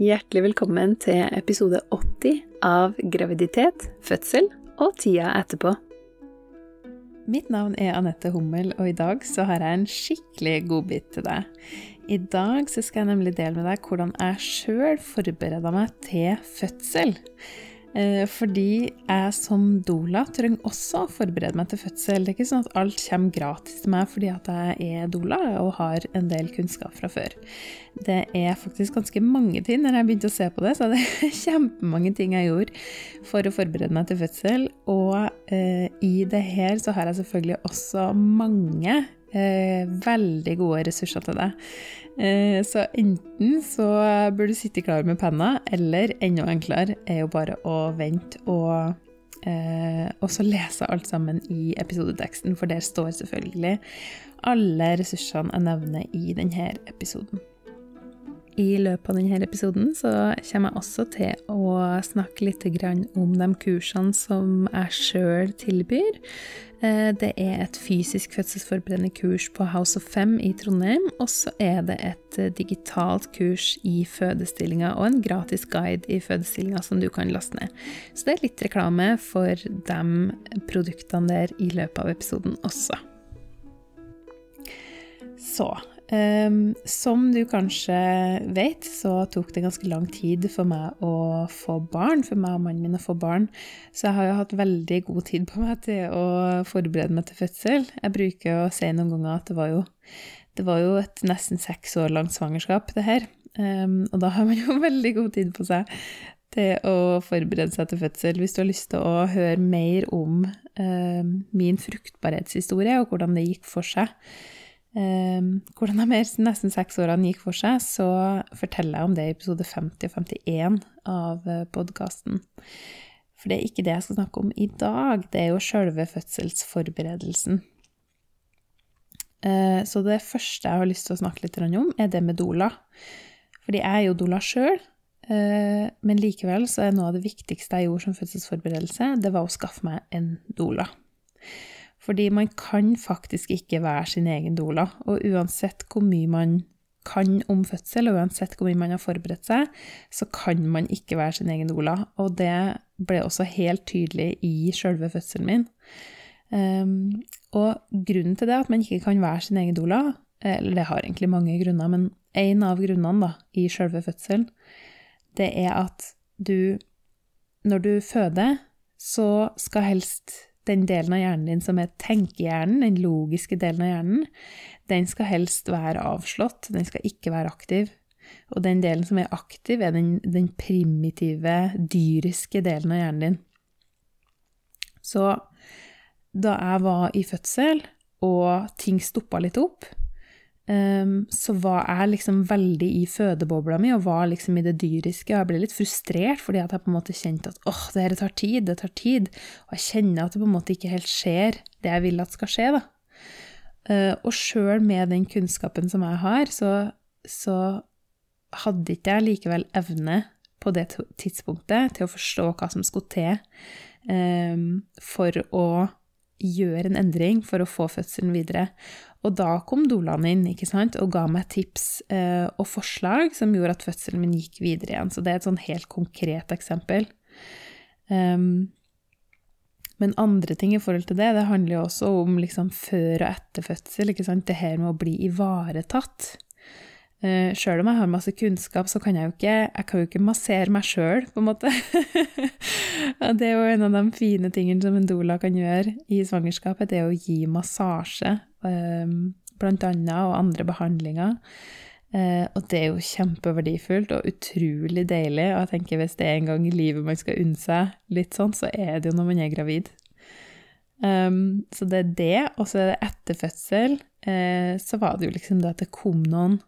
Hjertelig velkommen til episode 80 av Graviditet, fødsel og tida etterpå. Mitt navn er Anette Hummel, og i dag så har jeg en skikkelig godbit til deg. I dag så skal jeg nemlig dele med deg hvordan jeg sjøl forbereda meg til fødsel. Eh, fordi jeg som doula trenger også å forberede meg til fødsel. Det er ikke sånn at alt kommer gratis til meg fordi at jeg er doula og har en del kunnskap fra før. Det er faktisk ganske mange ting. Når jeg begynte å se på det, så det er det kjempemange ting jeg gjorde for å forberede meg til fødsel. Og eh, i det her så har jeg selvfølgelig også mange eh, veldig gode ressurser til deg. Eh, så enten så bør du sitte klar med penna, eller enda enklere er jo bare å vente og eh, og så lese alt sammen i episodeteksten, for der står selvfølgelig alle ressursene jeg nevner i denne episoden. I løpet av denne episoden så kommer jeg også til å snakke litt om de kursene som jeg sjøl tilbyr. Eh, det er et fysisk fødselsforberedende kurs på House of Fem i Trondheim, og så er det et eh, digitalt kurs i fødestillinga og en gratis guide i fødestillinga som du kan laste ned. Så det er litt reklame for de produktene der i løpet av episoden også. Så Um, som du kanskje vet, så tok det ganske lang tid for meg å få barn, for meg og mannen min å få barn. Så jeg har jo hatt veldig god tid på meg til å forberede meg til fødsel. Jeg bruker å si noen ganger at det var jo, det var jo et nesten seks år langt svangerskap, det her. Um, og da har man jo veldig god tid på seg til å forberede seg til fødsel. Hvis du har lyst til å høre mer om um, min fruktbarhetshistorie og hvordan det gikk for seg, hvordan de nesten seks årene gikk for seg, så forteller jeg om det i episode 50 og 51 av eh, podkasten. For det er ikke det jeg skal snakke om i dag, det er jo sjølve fødselsforberedelsen. Uh, så det første jeg har lyst til å snakke litt om, er det med doula. Fordi jeg er jo doula sjøl, eh, men likevel så er noe av det viktigste jeg gjorde som fødselsforberedelse, det var å skaffe meg en doula. Fordi man kan faktisk ikke være sin egen doula. Og uansett hvor mye man kan om fødsel, og uansett hvor mye man har forberedt seg, så kan man ikke være sin egen doula. Og det ble også helt tydelig i sjølve fødselen min. Um, og grunnen til det, at man ikke kan være sin egen doula, eller det har egentlig mange grunner, men en av grunnene da, i sjølve fødselen, det er at du, når du føder, så skal helst den delen av hjernen din som er tenkehjernen, den logiske delen av hjernen, den skal helst være avslått, den skal ikke være aktiv. Og den delen som er aktiv, er den, den primitive, dyriske delen av hjernen din. Så da jeg var i fødsel, og ting stoppa litt opp, så var jeg liksom veldig i fødebobla mi og var liksom i det dyriske. Og jeg ble litt frustrert fordi at jeg på en måte kjente at åh, det her tar tid, det tar tid. Og jeg kjenner at det på en måte ikke helt skjer det jeg vil at skal skje, da. Uh, og sjøl med den kunnskapen som jeg har, så, så hadde ikke jeg likevel evne på det tidspunktet til å forstå hva som skulle til um, for å gjøre en endring for å få fødselen videre. Og da kom Dolan inn ikke sant, og ga meg tips eh, og forslag som gjorde at fødselen min gikk videre igjen. Så det er et sånn helt konkret eksempel. Um, men andre ting i forhold til det, det handler jo også om liksom før og etter fødsel. ikke sant, Det her med å bli ivaretatt. Uh, sjøl om jeg har masse kunnskap, så kan jeg jo ikke, jeg kan jo ikke massere meg sjøl, på en måte. det er jo en av de fine tingene som en doula kan gjøre i svangerskapet, det er å gi massasje Ehm, blant annet, og andre behandlinger. Eh, og det er jo kjempeverdifullt og utrolig deilig. Og jeg tenker hvis det er en gang i livet man skal unne seg litt sånn, så er det jo når man er gravid. Um, så det er det. Og så er det etter fødsel, Eh, så var det jo liksom det at det kom noen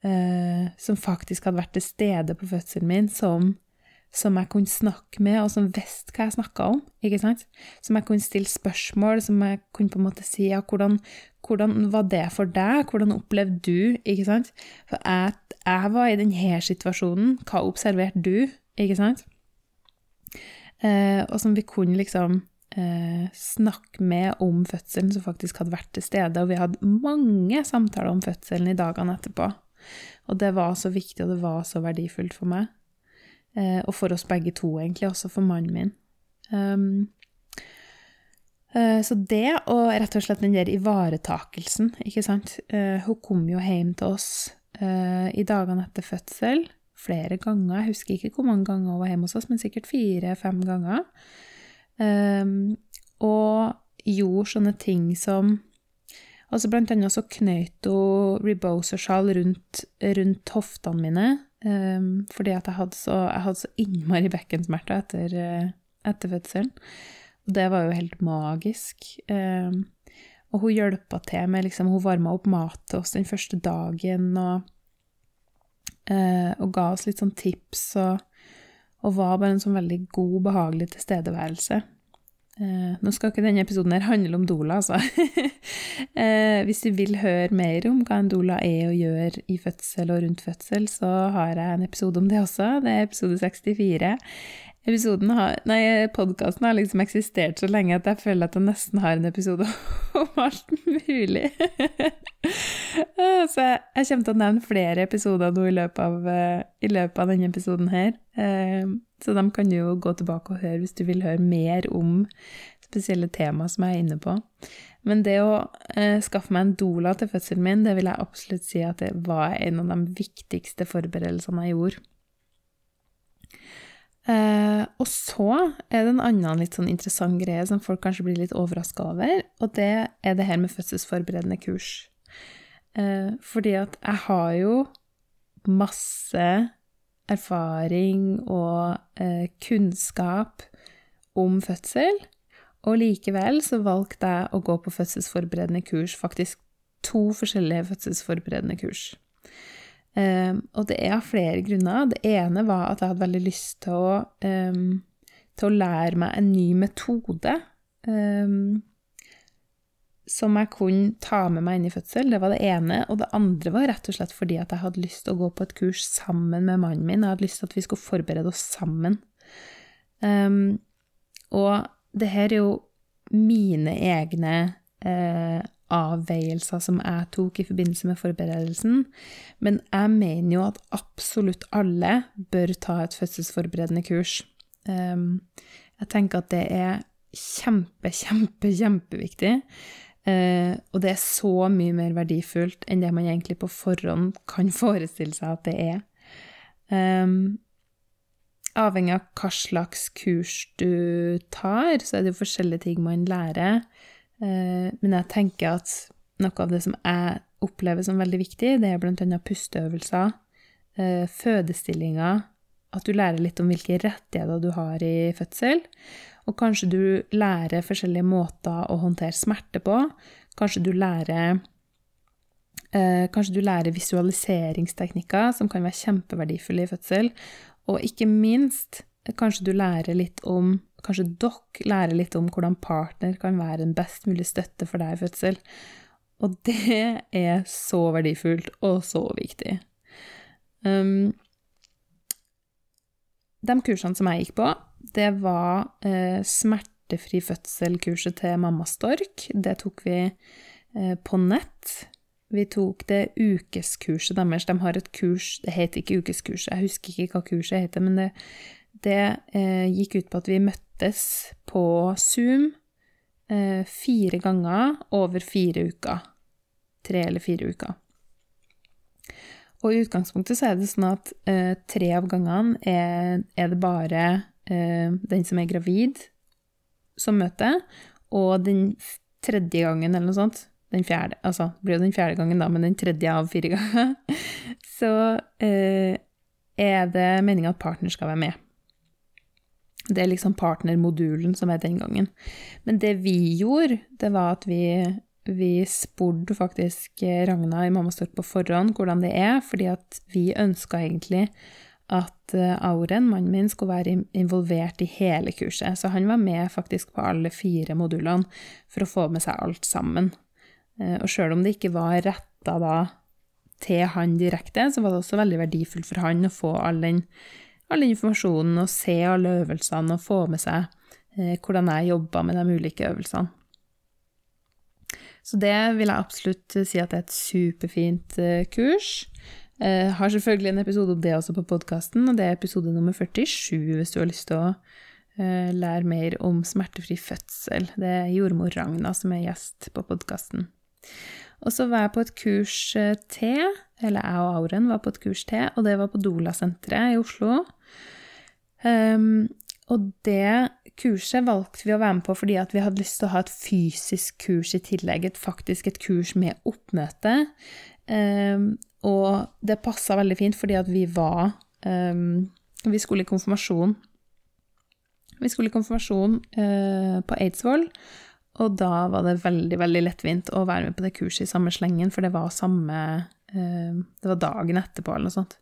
eh, som faktisk hadde vært til stede på fødselen min, som som jeg kunne snakke med, og som visste hva jeg snakka om. ikke sant? Som jeg kunne stille spørsmål, som jeg kunne på en måte si ja, hvordan, hvordan var det for deg, hvordan opplevde du? ikke sant? For jeg, jeg var i denne situasjonen, hva observerte du? ikke sant? Eh, og som vi kunne liksom eh, snakke med om fødselen, som faktisk hadde vært til stede. Og vi hadde mange samtaler om fødselen i dagene etterpå. Og det var så viktig, og det var så verdifullt for meg. Eh, og for oss begge to, egentlig, også for mannen min. Um, så det, og rett og slett den der ivaretakelsen, ikke sant eh, Hun kom jo hjem til oss i dagene etter fødsel flere ganger. Jeg husker ikke hvor mange ganger hun var hjemme hos oss, men sikkert fire-fem ganger. Um, og gjorde sånne ting som Altså blant annet så knøt hun Reboser-sjal rundt, rundt, hoftene mine, um, fordi at jeg hadde så, jeg hadde så innmari bekkensmerter etter, etter fødselen. Og det var jo helt magisk. Um, og hun hjelpa til med liksom, Hun varma opp mat til oss den første dagen og, uh, og ga oss litt sånn tips og, og var bare en sånn veldig god, behagelig tilstedeværelse. Eh, nå skal ikke denne episoden her handle om doula, altså. eh, hvis du vil høre mer om hva en doula er og gjør i fødsel og rundt fødsel, så har jeg en episode om det også. Det er episode 64. Episoden har, nei, Podkasten har liksom eksistert så lenge at jeg føler at jeg nesten har en episode om alt mulig. så jeg, jeg, kommer til å nevne flere episoder nå i løpet av, uh, i løpet av denne episoden her. Uh, så de kan jo gå tilbake og høre hvis du vil høre mer om spesielle tema som jeg er inne på. Men det å eh, skaffe meg en doula til fødselen min, det vil jeg absolutt si at det var en av de viktigste forberedelsene jeg gjorde. Eh, og så er det en annen litt sånn interessant greie som folk kanskje blir litt overraska over, og det er det her med fødselsforberedende kurs. Eh, fordi at jeg har jo masse erfaring og eh, kunnskap om fødsel, og likevel så valgte jeg å gå på fødselsforberedende kurs, faktisk to forskjellige fødselsforberedende kurs. Um, og det er av flere grunner. Det ene var at jeg hadde veldig lyst til å, um, til å lære meg en ny metode um, som jeg kunne ta med meg inn i fødsel. Det var det ene. Og det andre var rett og slett fordi at jeg hadde lyst til å gå på et kurs sammen med mannen min. Jeg hadde lyst til at vi skulle forberede oss sammen. og det her er jo mine egne eh, avveielser som jeg tok i forbindelse med forberedelsen, men jeg mener jo at absolutt alle bør ta et fødselsforberedende kurs. Ehm, jeg tenker at det er kjempe, kjempe, kjempeviktig. Uh, og det er så mye mer verdifullt enn det man egentlig på forhånd kan forestille seg at det er. Um, avhengig av hva slags kurs du tar, så er det jo forskjellige ting man lærer. Eh, men jeg tenker at noe av det som jeg opplever som veldig viktig, det er annet pusteøvelser, eh, fødestillinger, at du lærer litt om hvilke rettigheter du har i fødsel, og kanskje du lærer forskjellige måter å håndtere smerte på. Kanskje du lærer eh, Kanskje du lærer visualiseringsteknikker som kan være kjempeverdifulle i fødsel. Og ikke minst, kanskje du lærer litt om Kanskje dere lærer litt om hvordan partner kan være en best mulig støtte for deg i fødsel. Og det er så verdifullt og så viktig. Um, de kursene som jeg gikk på, det var eh, smertefri fødsel-kurset til Mamma Stork. Det tok vi eh, på nett. Vi tok det ukeskurset deres. De har et kurs Det heter ikke ukeskurset, jeg husker ikke hva kurset heter, men det, det eh, gikk ut på at vi møttes på Zoom eh, fire ganger over fire uker. Tre eller fire uker. Og i utgangspunktet så er det sånn at eh, tre av gangene er, er det bare eh, den som er gravid, som møter, og den tredje gangen eller noe sånt den fjerde, altså det blir jo den fjerde gangen, da, men den tredje av fire ganger, så eh, er det meninga at partner skal være med. Det er liksom partnermodulen som er den gangen. Men det vi gjorde, det var at vi, vi spurte faktisk Ragna i Mamma Stork på forhånd hvordan det er, fordi at vi ønska egentlig at eh, Auren, mannen min, skulle være involvert i hele kurset. Så han var med faktisk på alle fire modulene for å få med seg alt sammen. Eh, og sjøl om det ikke var retta da til han direkte, så var det også veldig verdifullt for han å få all den all informasjonen og se alle øvelsene og få med seg eh, hvordan jeg jobba med de ulike øvelsene. Så det vil jeg absolutt si at det er et superfint eh, kurs. Jeg har selvfølgelig en episode om det også på podkasten, og det er episode nummer 47 hvis du har lyst til å uh, lære mer om smertefri fødsel. Det er jordmor Ragna som er gjest på podkasten. Og så var jeg på et kurs til, eller jeg og Auren var på et kurs til, og det var på Dola-senteret i Oslo. Um, og det kurset valgte vi å være med på fordi vi hadde lyst til å ha et fysisk kurs i tillegg, et faktisk et kurs med oppmøte. Um, og det passa veldig fint fordi at vi var um, Vi skulle i konfirmasjon. Vi skulle i konfirmasjon uh, på Eidsvoll, og da var det veldig, veldig lettvint å være med på det kurset i samme slengen, for det var samme uh, Det var dagen etterpå, eller noe sånt.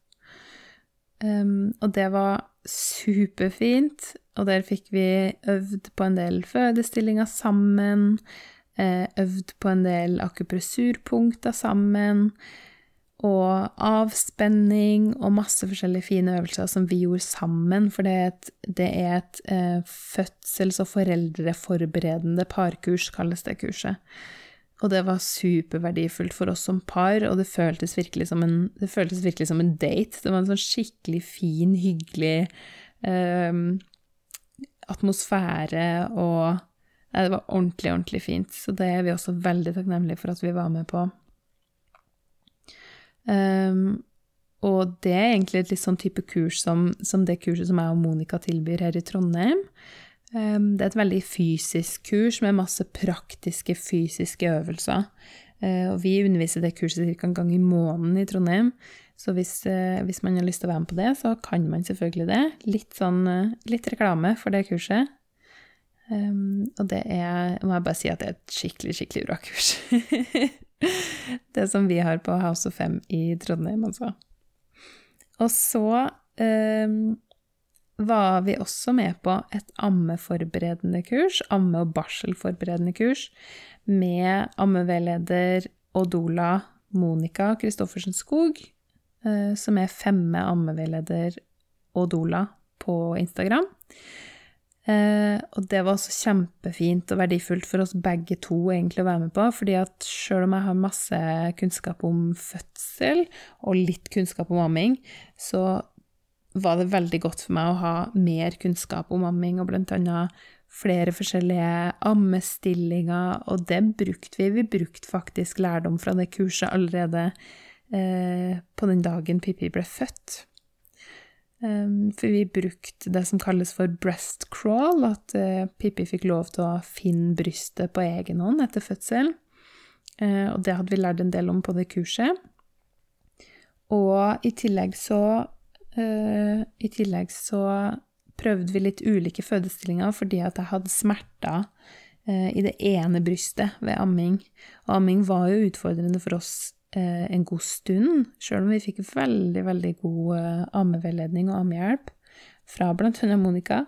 Um, og det var superfint, og der fikk vi øvd på en del fødestillinger sammen, uh, øvd på en del akupressurpunkter sammen, og avspenning og masse forskjellige fine øvelser som vi gjorde sammen, for det er et, det er et uh, fødsels- og foreldreforberedende parkurs, kalles det kurset. Og det var superverdifullt for oss som par, og det føltes virkelig som en, virkelig som en date. Det var en sånn skikkelig fin, hyggelig eh, atmosfære, og ja, det var ordentlig, ordentlig fint. Så det er vi også veldig takknemlige for at vi var med på. Um, og det er egentlig et litt sånn type kurs som, som det kurset som jeg og Monica tilbyr her i Trondheim. Um, det er et veldig fysisk kurs med masse praktiske fysiske øvelser. Uh, og vi underviser det kurset ca. en gang i måneden i Trondheim. Så hvis, uh, hvis, man har lyst til å være med på det, så kan man selvfølgelig det. Litt, sånn, uh, litt reklame for det kurset. Um, og det er, må jeg bare si at det er et skikkelig, skikkelig bra kurs. det som vi har på House of Fem i Trondheim, altså. Og så um, var vi også med på et ammeforberedende kurs, amme- og barselforberedende kurs, med ammeveileder Odola Monica Christoffersen Skog, uh, som er femme ammeveileder Odola på Instagram. Eh, og det var også kjempefint og verdifullt for oss begge to egentlig å være med på, fordi at sjøl om jeg har masse kunnskap om fødsel og litt kunnskap om amming, så var det veldig godt for meg å ha mer kunnskap om amming, og blant annet flere forskjellige ammestillinger, og det brukte vi. Vi brukte faktisk lærdom fra det kurset allerede eh, på den dagen Pippi ble født. Um, for vi brukte det som kalles for breast crawl, at uh, Pippi fikk lov til å finne brystet på egen hånd etter fødsel. Uh, og det hadde vi lært en del om på det kurset. Og i tillegg så I tillegg så prøvde vi litt ulike fødestillinger fordi at jeg hadde smerter i det ene brystet ved amming. Og amming var jo utfordrende for oss Eh, en god stund, sjøl om vi fikk veldig, veldig god eh, ammeveiledning og ammehjelp fra annet Monica.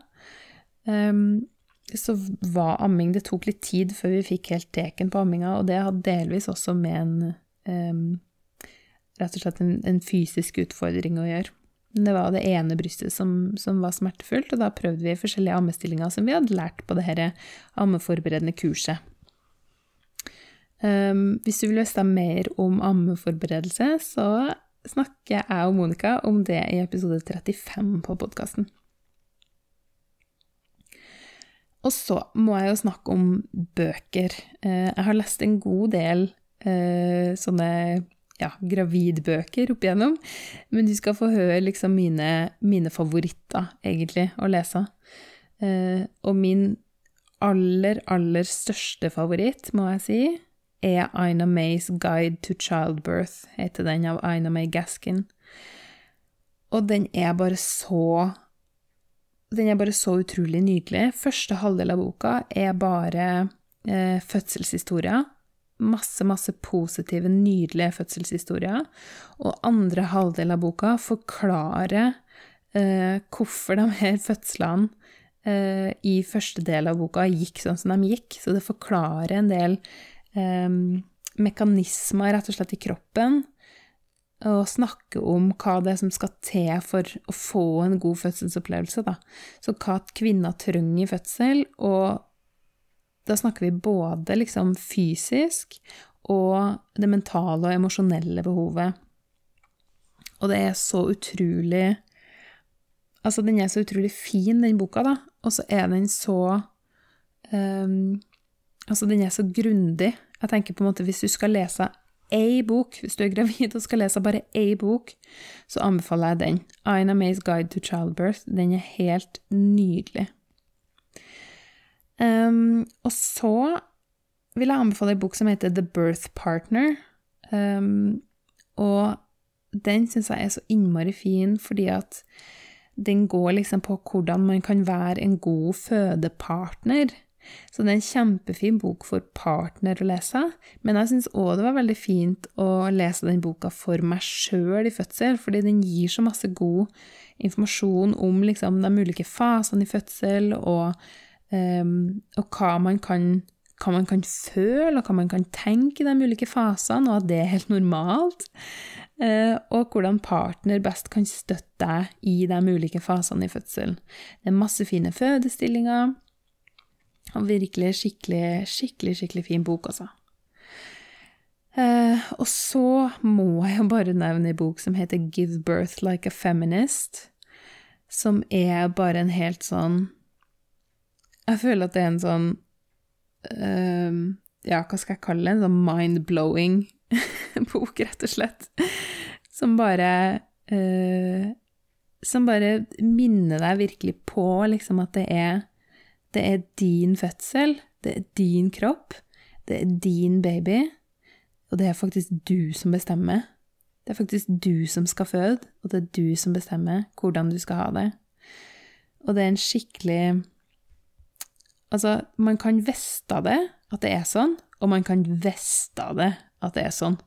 Um, så var amming Det tok litt tid før vi fikk helt teken på amminga, og det hadde delvis også med en um, Rett og slett en, en, fysisk utfordring å gjøre. Det var det ene brystet som, som, var smertefullt, og da prøvde vi forskjellige ammestillinger som vi hadde lært på det dette ammeforberedende kurset. Um, hvis du vil vite mer om ammeforberedelse, så snakker jeg og Monica om det i episode 35 på podkasten. Og så må jeg jo snakke om bøker. Uh, jeg har lest en god del uh, sånne ja, gravidbøker opp igjennom, men du skal få høre liksom mine, mine favoritter, egentlig, å lese. Uh, og min aller, aller største favoritt, må jeg si, er Ina Mays Guide to Childbirth, heter den, av Ina May Gaskin. Og den er bare så Den er bare så utrolig nydelig. Første halvdel av boka er bare eh, fødselshistorier. Masse, masse positive, nydelige fødselshistorier. Og andre halvdel av boka forklarer eh, hvorfor de her fødslene eh, i første del av boka gikk sånn som de gikk. Så det forklarer en del eh, mekanismer rett og slett i kroppen, og snakke om hva det er som skal til for å få en god fødselsopplevelse. Da. Så hva kvinner trenger i fødsel, og da snakker vi både liksom fysisk og det mentale og emosjonelle behovet. Og det er så utrolig Altså, den er så utrolig fin, den boka, da. Og så er den så um, Altså, den er så grundig. Jeg tenker på en måte, hvis du skal lese ei bok, hvis du er gravid og skal lese bare ei bok, så anbefaler jeg den. Aina May's Guide to Childbirth. Den er helt nydelig. Um, og så vil jeg anbefale en bok som heter The Birth Partner. Um, og den syns jeg er så innmari fin fordi at den går liksom på hvordan man kan være en god fødepartner. Så det er en kjempefin bok for partner å lese, men jeg syns òg det var veldig fint å lese den boka for meg sjøl i fødsel, fordi den gir så masse god informasjon om liksom, de ulike fasene i fødsel, og, um, og hva, man kan, hva man kan føle, og hva man kan tenke i de ulike fasene, og at det er helt normalt. Uh, og hvordan partner best kan støtte deg i de ulike fasene i fødselen. Det er masse fine fødestillinger. Og virkelig skikkelig, skikkelig, skikkelig fin bok, altså. Uh, og så må jeg jo bare nevne en bok som heter Give Birth Like a Feminist, som er bare en helt sånn Jeg føler at det er en sånn uh, Ja, hva skal jeg kalle det? En sånn mind-blowing bok, rett og slett. Som bare uh, Som bare minner deg virkelig på liksom at det er det er din fødsel, det er din kropp, det er din baby, og det er faktisk du som bestemmer. Det er faktisk du som skal føde, og det er du som bestemmer hvordan du skal ha det. Og det er en skikkelig Altså, man kan vite det, at det er sånn, og man kan vite det, at det er sånn.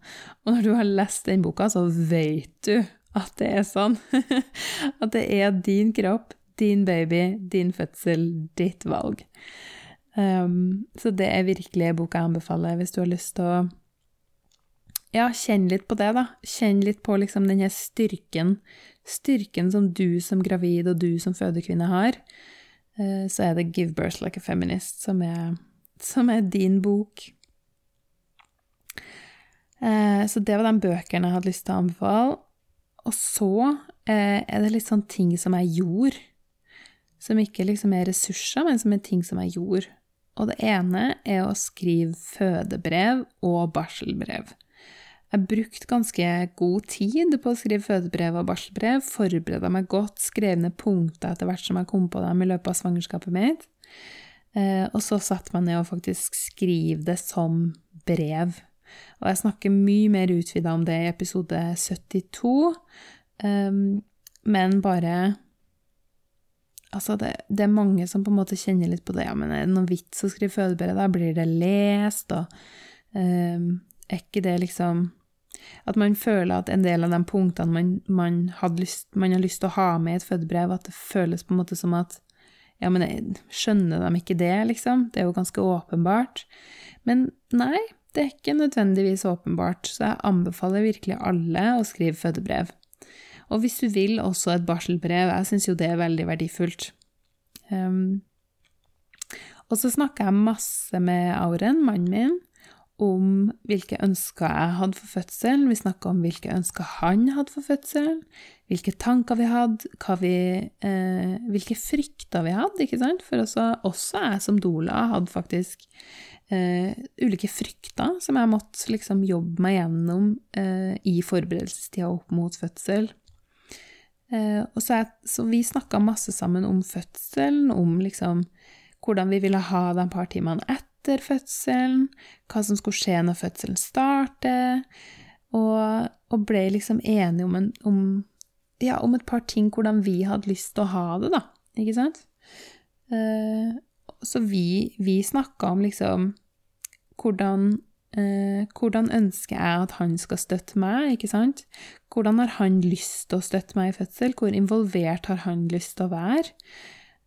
Og når du har lest den boka, så vet du at det er sånn. at det er din kropp, din baby, din fødsel, ditt valg. Um, så det er virkelig en bok jeg anbefaler hvis du har lyst til å ja, kjenn litt på det, da. Kjenn litt på liksom denne styrken. Styrken som du som gravid og du som fødekvinne har. Uh, så er det 'Give Birth Like a Feminist' som er, som er din bok. Uh, så det var de bøkene jeg hadde lyst til å anbefale. Og så uh, er det litt sånn ting som jeg gjorde som ikke liksom er ressurser, men som er ting som jeg gjorde. Og det ene er å skrive fødebrev og barselbrev. Jeg brukte ganske god tid på å skrive fødebrev og barselbrev, forberedte meg godt, skrev ned punkter etter hvert som jeg kom på dem i løpet av svangerskapet mitt. Eh, og så satte meg ned og faktisk skrev det som brev. Og jeg snakker mye mer utvida om det i episode 72, eh, men bare Altså, det, det, er mange som på en måte kjenner litt på det. Ja, men er det noen vits å skrive fødebrev? Da blir det lest, og um, er ikke det liksom At man føler at en del av de punktene man, man, lyst, man har lyst til å ha med i et fødebrev, at det føles på en måte som at Ja, men jeg, skjønner de ikke det, liksom? Det er jo ganske åpenbart. Men nei, det er ikke nødvendigvis åpenbart, så jeg anbefaler virkelig alle å skrive fødebrev. Og hvis du vil, også et barselbrev. Jeg syns jo det er veldig verdifullt. Um, og så snakka jeg masse med Auren, mannen min, om hvilke ønsker jeg hadde for fødselen. Vi snakka om hvilke ønsker han hadde for fødselen, hvilke tanker vi hadde, vi, eh, hvilke frykter vi hadde. ikke sant? For også, også jeg som doula hadde faktisk eh, ulike frykter som jeg måtte liksom jobbe meg gjennom eh, i forberedelsestida opp mot fødsel. Eh, så, jeg, så vi snakka masse sammen om fødselen, om liksom hvordan vi ville ha de par timene etter fødselen, hva som skulle skje når fødselen starter, og, og ble liksom enige om, en, om, ja, om, et par ting, hvordan vi hadde lyst til å ha det, da, ikke sant? Uh, så vi, vi snakka om liksom hvordan Uh, hvordan ønsker jeg at han skal støtte meg, ikke sant? Hvordan har han lyst til å støtte meg i fødsel? Hvor involvert har han lyst til å være?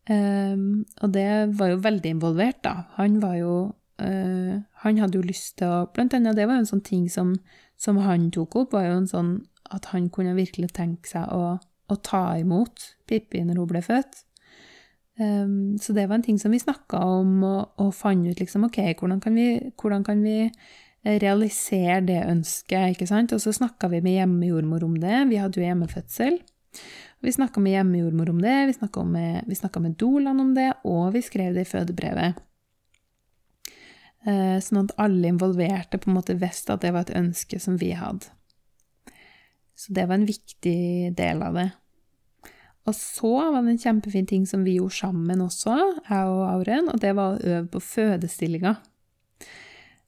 Um, og det var jo veldig involvert, da. Han var jo uh, Han hadde jo lyst til å Blant annet, det var jo en sånn ting som, som han tok opp, var jo en sånn at han kunne virkelig tenke seg å, å ta imot Pippi når hun ble født. Um, så det var en ting som vi snakka om og, og, fant ut liksom OK, hvordan kan vi, hvordan kan vi realisere det ønsket, ikke sant. Og så snakka vi med hjemmejordmor om det. Vi hadde jo hjemmefødsel. Vi snakka med hjemmejordmor om det, vi snakka med, med Dolan om det, og vi skrev det i fødebrevet. Eh, sånn at alle involverte på en måte visste at det var et ønske som vi hadde. Så det var en viktig del av det. Og så var det en kjempefin ting som vi gjorde sammen også, jeg og Auren, og det var å øve på fødestillinga.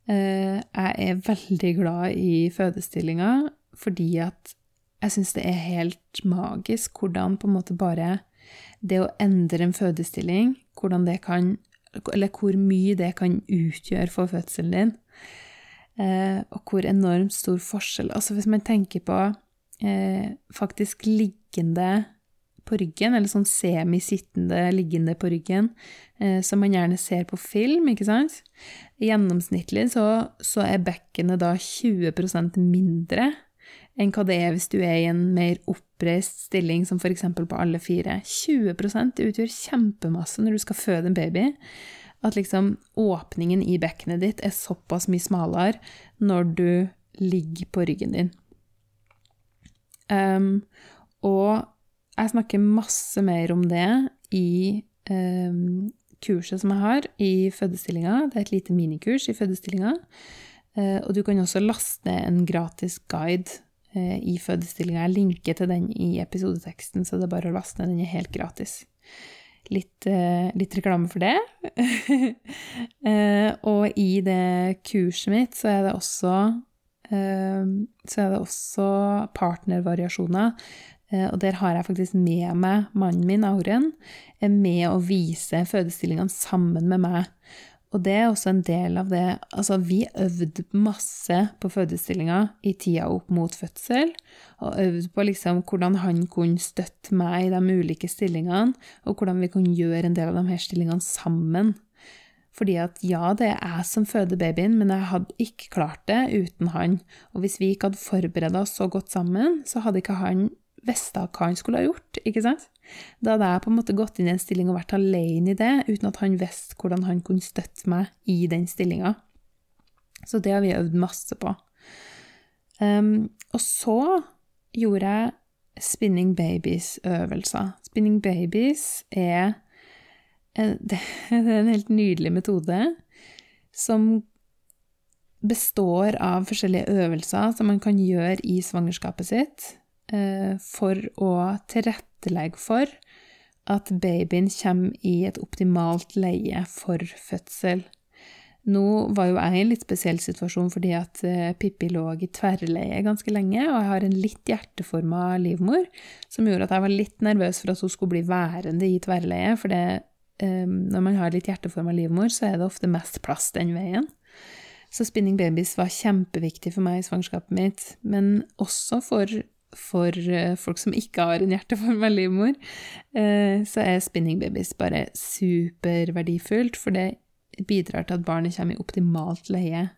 Eh, jeg er veldig glad i fødestillinga fordi at jeg syns det er helt magisk hvordan på en måte bare det å endre en fødestilling, hvordan det kan Eller hvor mye det kan utgjøre for fødselen din. Eh, og hvor enormt stor forskjell Altså hvis man tenker på eh, faktisk liggende på ryggen, eller sånn semisittende liggende på ryggen, eh, som man gjerne ser på film, ikke sant Gjennomsnittlig så, så er bekkenet da 20% mindre enn hva det er hvis du er i en mer oppreist stilling, som f.eks. på alle fire. 20% utgjør kjempemasse når du skal føde en baby. At liksom åpningen i bekkenet ditt er såpass mye smalere når du ligger på ryggen din. Um, og jeg snakker masse mer om det i um, kurset som jeg har i fødestillinga. Det er et lite minikurs i fødestillinga. Uh, og du kan også laste en gratis guide Eh, i fødestillinga. Jeg linker til den i episodeteksten, så det er bare å laste ned. Den er helt gratis. Litt, eh, litt reklame for det. Eh, og i det kurset mitt så er det også så er det også partnervariasjoner. Og der har jeg faktisk med meg mannen min, Auren, med å vise fødestillingene sammen med meg. Og det er også en del av det Altså, vi øvde masse på fødestillinga i tida opp mot fødsel, og øvde på liksom hvordan han kunne støtte meg i de ulike stillingene, og hvordan vi kunne gjøre en del av de her stillingene sammen. Fordi at ja, det er jeg som føder babyen, men jeg hadde ikke klart det uten han. Og hvis vi ikke hadde forberedt oss så godt sammen, så hadde ikke han visst hva han skulle ha gjort, ikke sant? Da hadde jeg på en måte gått inn i en stilling og vært alene i det, uten at han visste hvordan han kunne støtte meg i den stillinga. Så det har vi øvd masse på. Um, og så gjorde jeg Spinning Babies-øvelser. Spinning Babies er en, det er en helt nydelig metode som består av forskjellige øvelser som man kan gjøre i svangerskapet sitt Eh, for å tilrettelegge for at babyen kommer i et optimalt leie for fødsel. Nå var jo jeg i en litt spesiell situasjon fordi at eh, Pippi lå i tverrleie ganske lenge, og jeg har en litt hjerteforma livmor, som gjorde at jeg var litt nervøs for at hun skulle bli værende i tverrleie, for det, eh, når man har litt hjerteforma livmor, så er det ofte mest plass den veien. Så spinning babies var kjempeviktig for meg i svangerskapet mitt, men også for for eh, folk som ikke har en hjerteforma livmor, eh, så er spinning babies bare superverdifullt, for det bidrar til at barnet kommer i optimalt leie.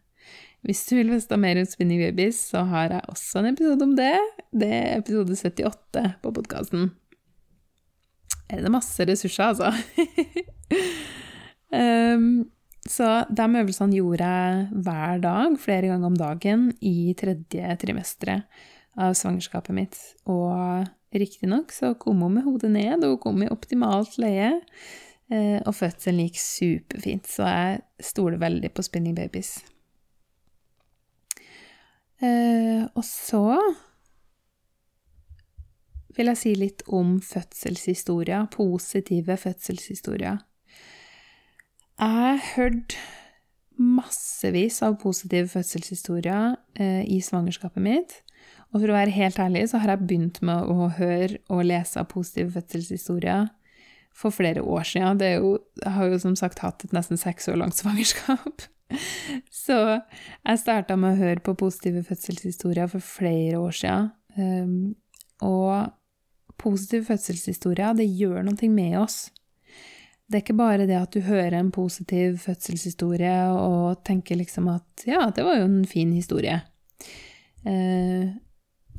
Hvis du vil vite mer om spinning babies, så har jeg også en episode om det. Det er episode 78 på podkasten. Er masse ressurser, altså? um, så de øvelsene gjorde jeg hver dag, flere ganger om dagen, i tredje trimesteret av svangerskapet mitt. Og riktignok så kom hun med hodet ned, og hun kom i optimalt leie. Eh, og fødselen gikk superfint, så jeg stoler veldig på spinning babies. Eh, og så vil jeg si litt om fødselshistorier, positive fødselshistorier. Jeg har hørt massevis av positive fødselshistorier eh, i svangerskapet mitt. Og for å være helt ærlig så har jeg begynt med å høre og lese positive fødselshistorier for flere år siden. Jo, jeg har jo som sagt hatt et nesten seks år langt svangerskap. Så jeg starta med å høre på positive fødselshistorier for flere år siden. Um, og positive fødselshistorier, det gjør noe med oss. Det er ikke bare det at du hører en positiv fødselshistorie og tenker liksom at ja, det var jo en fin historie. Eh,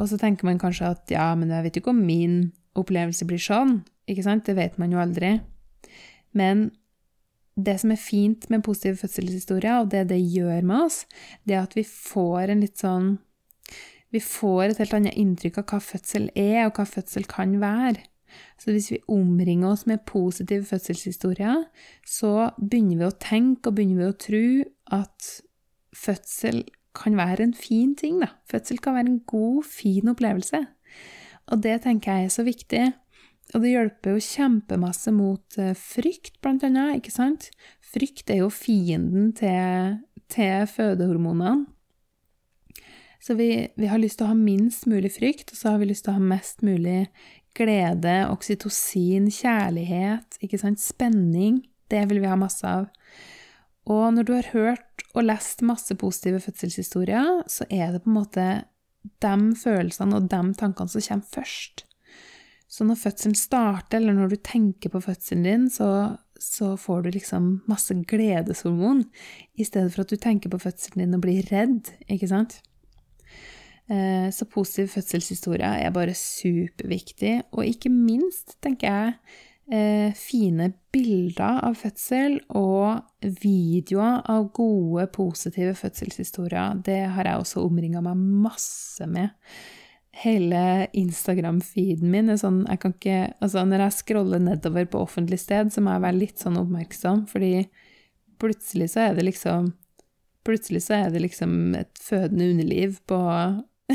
og så tenker man kanskje at ja, men jeg vet jo ikke om min opplevelse blir sånn. Ikke sant? Det vet man jo aldri. Men det som er fint med positive fødselshistorier, og det det gjør med oss, det er at vi får en litt sånn Vi får et helt annet inntrykk av hva fødsel er, og hva fødsel kan være. Så hvis vi omringer oss med positive fødselshistorier, så begynner vi å tenke og begynner vi å tro at fødsel kan være en fin ting. Da. Fødsel kan være en god, fin opplevelse. Og det tenker jeg er så viktig. Og det hjelper jo kjempemasse mot eh, frykt, blant annet, ikke sant? Frykt er jo fienden til, til fødehormonene. Så vi, vi, har lyst til å ha minst mulig frykt, og så har vi lyst til å ha mest mulig glede, oksytocin, kjærlighet, ikke sant, spenning. Det vil vi ha masse av. Og når du har hørt og lest masse positive fødselshistorier, så er det på en måte de følelsene og de tankene som kommer først. Så når fødselen starter, eller når du tenker på fødselen din, så, så får du liksom masse gledeshormon, i stedet for at du tenker på fødselen din og blir redd, ikke sant? Eh, så positiv fødselshistorie er bare superviktig, og ikke minst, tenker jeg, fine bilder av fødsel og videoer av gode, positive fødselshistorier. Det har jeg også omringa meg masse med hele Instagram-feeden min er sånn jeg kan ikke, altså Når jeg scroller nedover på offentlig sted, så må jeg være litt sånn oppmerksom, fordi plutselig så er det liksom Plutselig så er det liksom et fødende underliv på,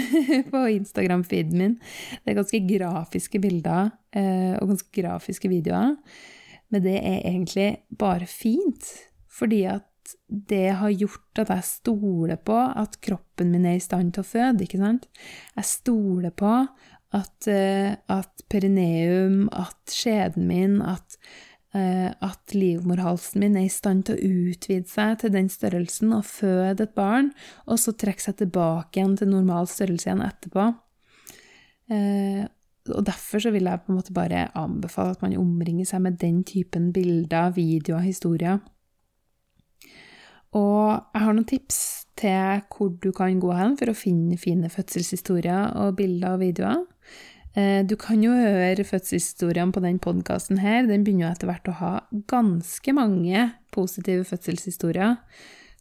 på Instagram-feeden min. Det er ganske grafiske bilder eh, og ganske grafiske videoer. Men det er egentlig bare fint, fordi at det har gjort at jeg stoler på at kroppen min er i stand til å føde, ikke sant? Jeg stoler på at, uh, at perineum, at skjeden min, at, at livmorhalsen min er i stand til å utvide seg til den størrelsen og føde et barn, og så trekke seg tilbake igjen til normal størrelse igjen etterpå. Uh, og Derfor så vil jeg på en måte bare anbefale at man omringer seg med den typen bilder, videoer, historier. Og jeg har noen tips til hvor du kan gå hen for å finne fine fødselshistorier og bilder og videoer. Eh, du kan jo høre fødselshistoriene på den podkasten her. Den begynner jo etter hvert å ha ganske mange positive fødselshistorier,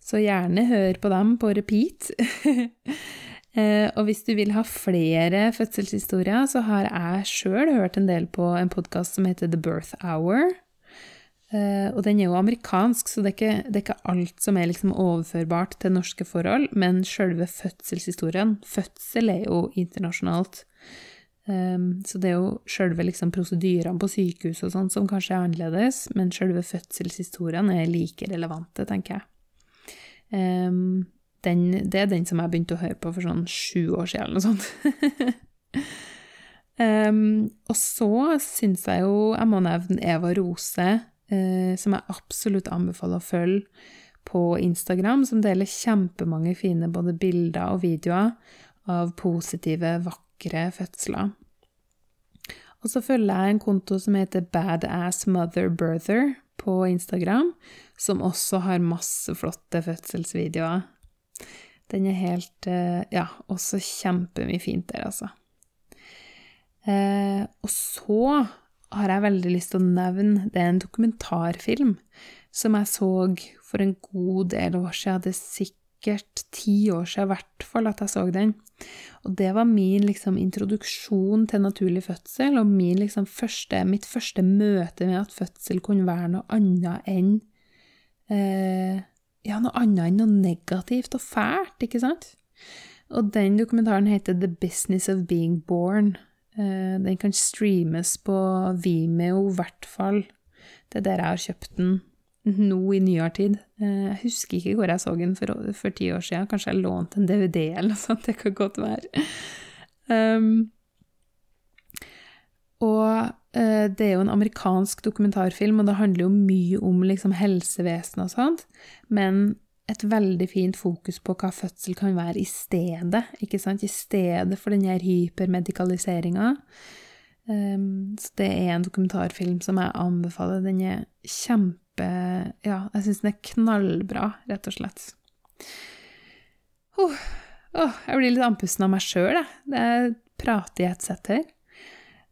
så gjerne hør på dem på repeat. Eh, og hvis du vil ha flere fødselshistorier, så har jeg sjøl hørt en del på en podkast som heter The Birth Hour. Uh, og den er jo amerikansk, så det er, ikke, det er ikke alt som er liksom overførbart til norske forhold, men sjølve fødselshistorien Fødsel er jo internasjonalt. Um, så det er jo sjølve liksom prosedyrene på sykehus og sånn som kanskje er annerledes, men sjølve fødselshistorien er like relevante, tenker jeg. Um, den, det er den som jeg begynte å høre på for sånn sju år siden, eller noe sånt. um, og så syns jeg jo jeg må nevne Eva Rose uh, som jeg absolutt anbefaler å følge på Instagram, som deler kjempemange fine både bilder og videoer av positive, vakre fødsler. Og så følger jeg en konto som heter Badass Mother Birther på Instagram, som også har masse flotte fødselsvideoer. Den er helt eh, Ja, også kjempemye fint der, altså. Eh, og så har jeg veldig lyst til å nevne, det er en dokumentarfilm som jeg så for en god del år siden. Det er sikkert ti år siden i hvert fall at jeg så den. Og det var min liksom, introduksjon til naturlig fødsel, og liksom, første, mitt første møte med at fødsel kunne være noe annet enn eh, Ja, noe annet enn noe negativt og fælt, ikke sant? Og den dokumentaren heter The Business of Being Born. Eh, den kan streames på Vimeo, i hvert fall. Det er der jeg har kjøpt den nå i nyere tid. Eh, jeg husker ikke hvor jeg så den for, for ti år siden. Kanskje jeg lånte en DVD eller noe sånt. Det kan godt være. Um, og uh, det er jo en amerikansk dokumentarfilm, og det handler jo mye om liksom, helsevesenet og sånt. Men et veldig fint fokus på hva fødsel kan være i stedet, ikke sant? I stedet for denne hypermedikaliseringa. Um, så det er en dokumentarfilm som jeg anbefaler. Den er kjempe Ja, jeg syns den er knallbra, rett og slett. Oh, oh, jeg blir litt andpusten av meg sjøl, jeg. Det prater i et sett her.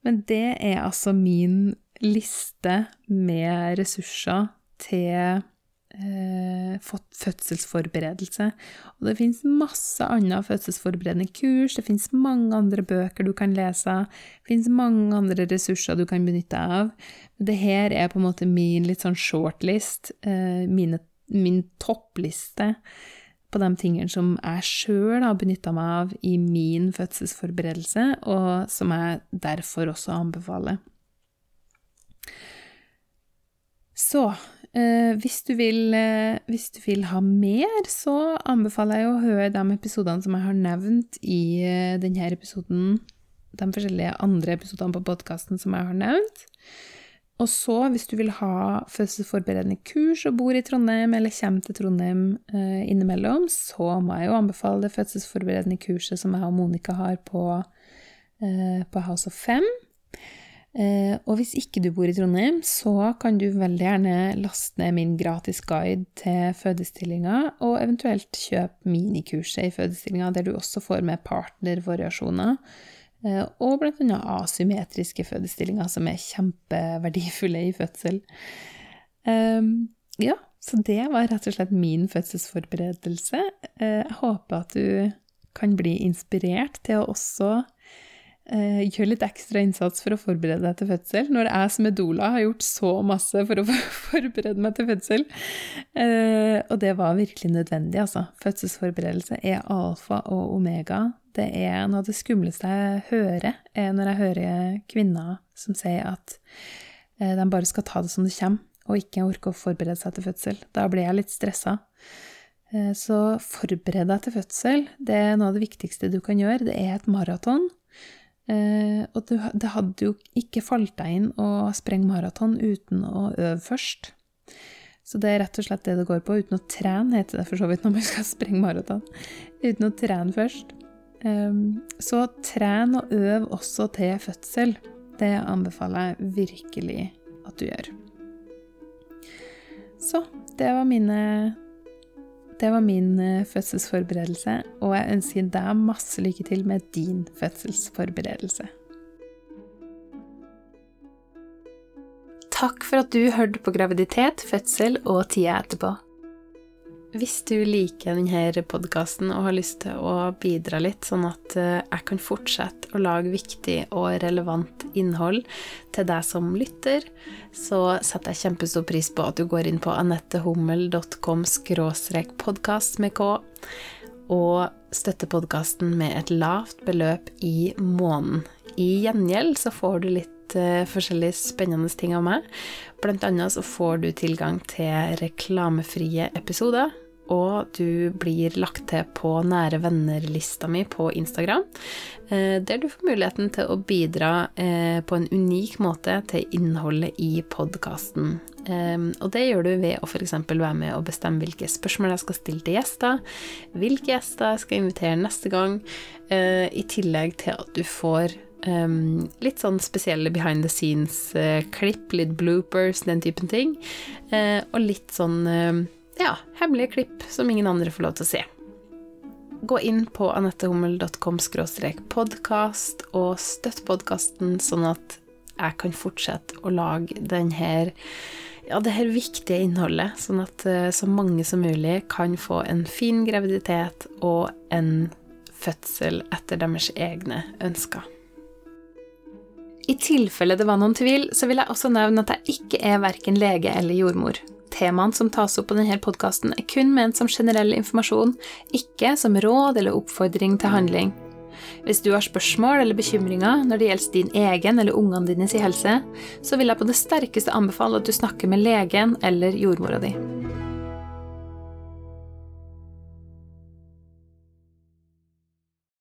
Men det er altså min liste med ressurser til eh, fødselsforberedelse. Og det fins masse andre fødselsforberedende kurs, det fins mange andre bøker du kan lese, det fins mange andre ressurser du kan benytte deg av. Det her er på en måte min litt sånn shortlist, eh, mine, min toppliste på de tingene som jeg sjøl har benytta meg av i min fødselsforberedelse, og som jeg derfor også anbefaler. Så hvis, du vil, eh, hvis, du vil, ha mer, så anbefaler jeg å høre de episodene som jeg har nevnt i eh, denne episoden, de forskjellige andre episodene på podkasten som jeg har nevnt. Og så, hvis du vil ha fødselsforberedende kurs og bor i Trondheim, eller kommer til Trondheim eh, innimellom, så må jeg jo anbefale det fødselsforberedende kurset som jeg og Monica har på, eh, på House of Fem. Eh, og hvis ikke du bor i Trondheim, så kan du veldig gjerne laste ned min gratis guide til fødestillinga, og eventuelt kjøpe minikurset i fødestillinga, der du også får med partnervariasjoner Eh, og bl.a. asymmetriske fødestillinger, som er kjempeverdifulle i fødsel. Ehm, ja, så det var rett og slett min fødselsforberedelse. Eh, jeg håper at du kan bli inspirert til å også eh, gjør litt ekstra innsats for å forberede deg til fødsel, når jeg som doula har gjort så masse for å forberede meg til fødsel. Og det var virkelig nødvendig, altså. Fødselsforberedelse er alfa og omega det er noe av det skumleste jeg hører, er når jeg hører kvinner som sier at eh, de bare skal ta det som det kommer, og ikke orke å forberede seg til fødsel. Da blir jeg litt stressa. Eh, så forbered deg til fødsel. Det er noe av det viktigste du kan gjøre. Det er et maraton. Eh, og det hadde jo ikke falt deg inn å sprenge maraton uten å øve først. Så det er rett og slett det det går på, uten å trene, heter det for så vidt når man skal sprenge maraton. Uten å trene først. Eh, så tren og øv også til fødsel. Det anbefaler jeg virkelig at du gjør. Så det var mine det var min eh, fødselsforberedelse, og jeg ønsker deg masse lykke til med din fødselsforberedelse. Takk for at du hørte på graviditet, fødsel og tida etterpå. Hvis du liker denne podkasten og har lyst til å bidra litt, sånn at eh, jeg kan fortsette å lage viktig og relevant innhold til deg som lytter, så setter jeg kjempestor pris på at du går inn på anettehummel.com podkast med K, og støtter podkasten med et lavt beløp i måneden. I gjengjeld så får du litt uh, forskjellige spennende ting av meg. Blant annet så får du tilgang til reklamefrie episoder og du blir lagt til på nære venner-lista mi på Instagram, eh, der du får muligheten til å bidra eh, på en unik måte til innholdet i podkasten. Eh, og det gjør du ved å f.eks. være med og bestemme hvilke spørsmål jeg skal stille til gjester, hvilke gjester jeg skal invitere neste gang, i tillegg til at du får Um, litt sånn spesielle behind the scenes-klipp, uh, litt bloopers, den typen ting. Uh, og litt sånn uh, ja, hemmelige klipp som ingen andre får lov til å se. Gå inn på anettehummel.com podkast og støtt podkasten, sånn at jeg kan fortsette å lage denne, ja, det her viktige innholdet, sånn at eh, så mange som mulig kan få en fin graviditet og en fødsel etter deres egne ønsker. I tilfelle det var noen tvil, så vil jeg også nevne at jeg ikke er verken lege eller jordmor. Temaene som tas opp på denne podkasten, er kun ment som generell informasjon, ikke som råd eller oppfordring til handling. Hvis du har spørsmål eller bekymringer når det gjelder din egen eller ungene dine sin helse, så vil jeg på det sterkeste anbefale at du snakker med legen eller jordmora di.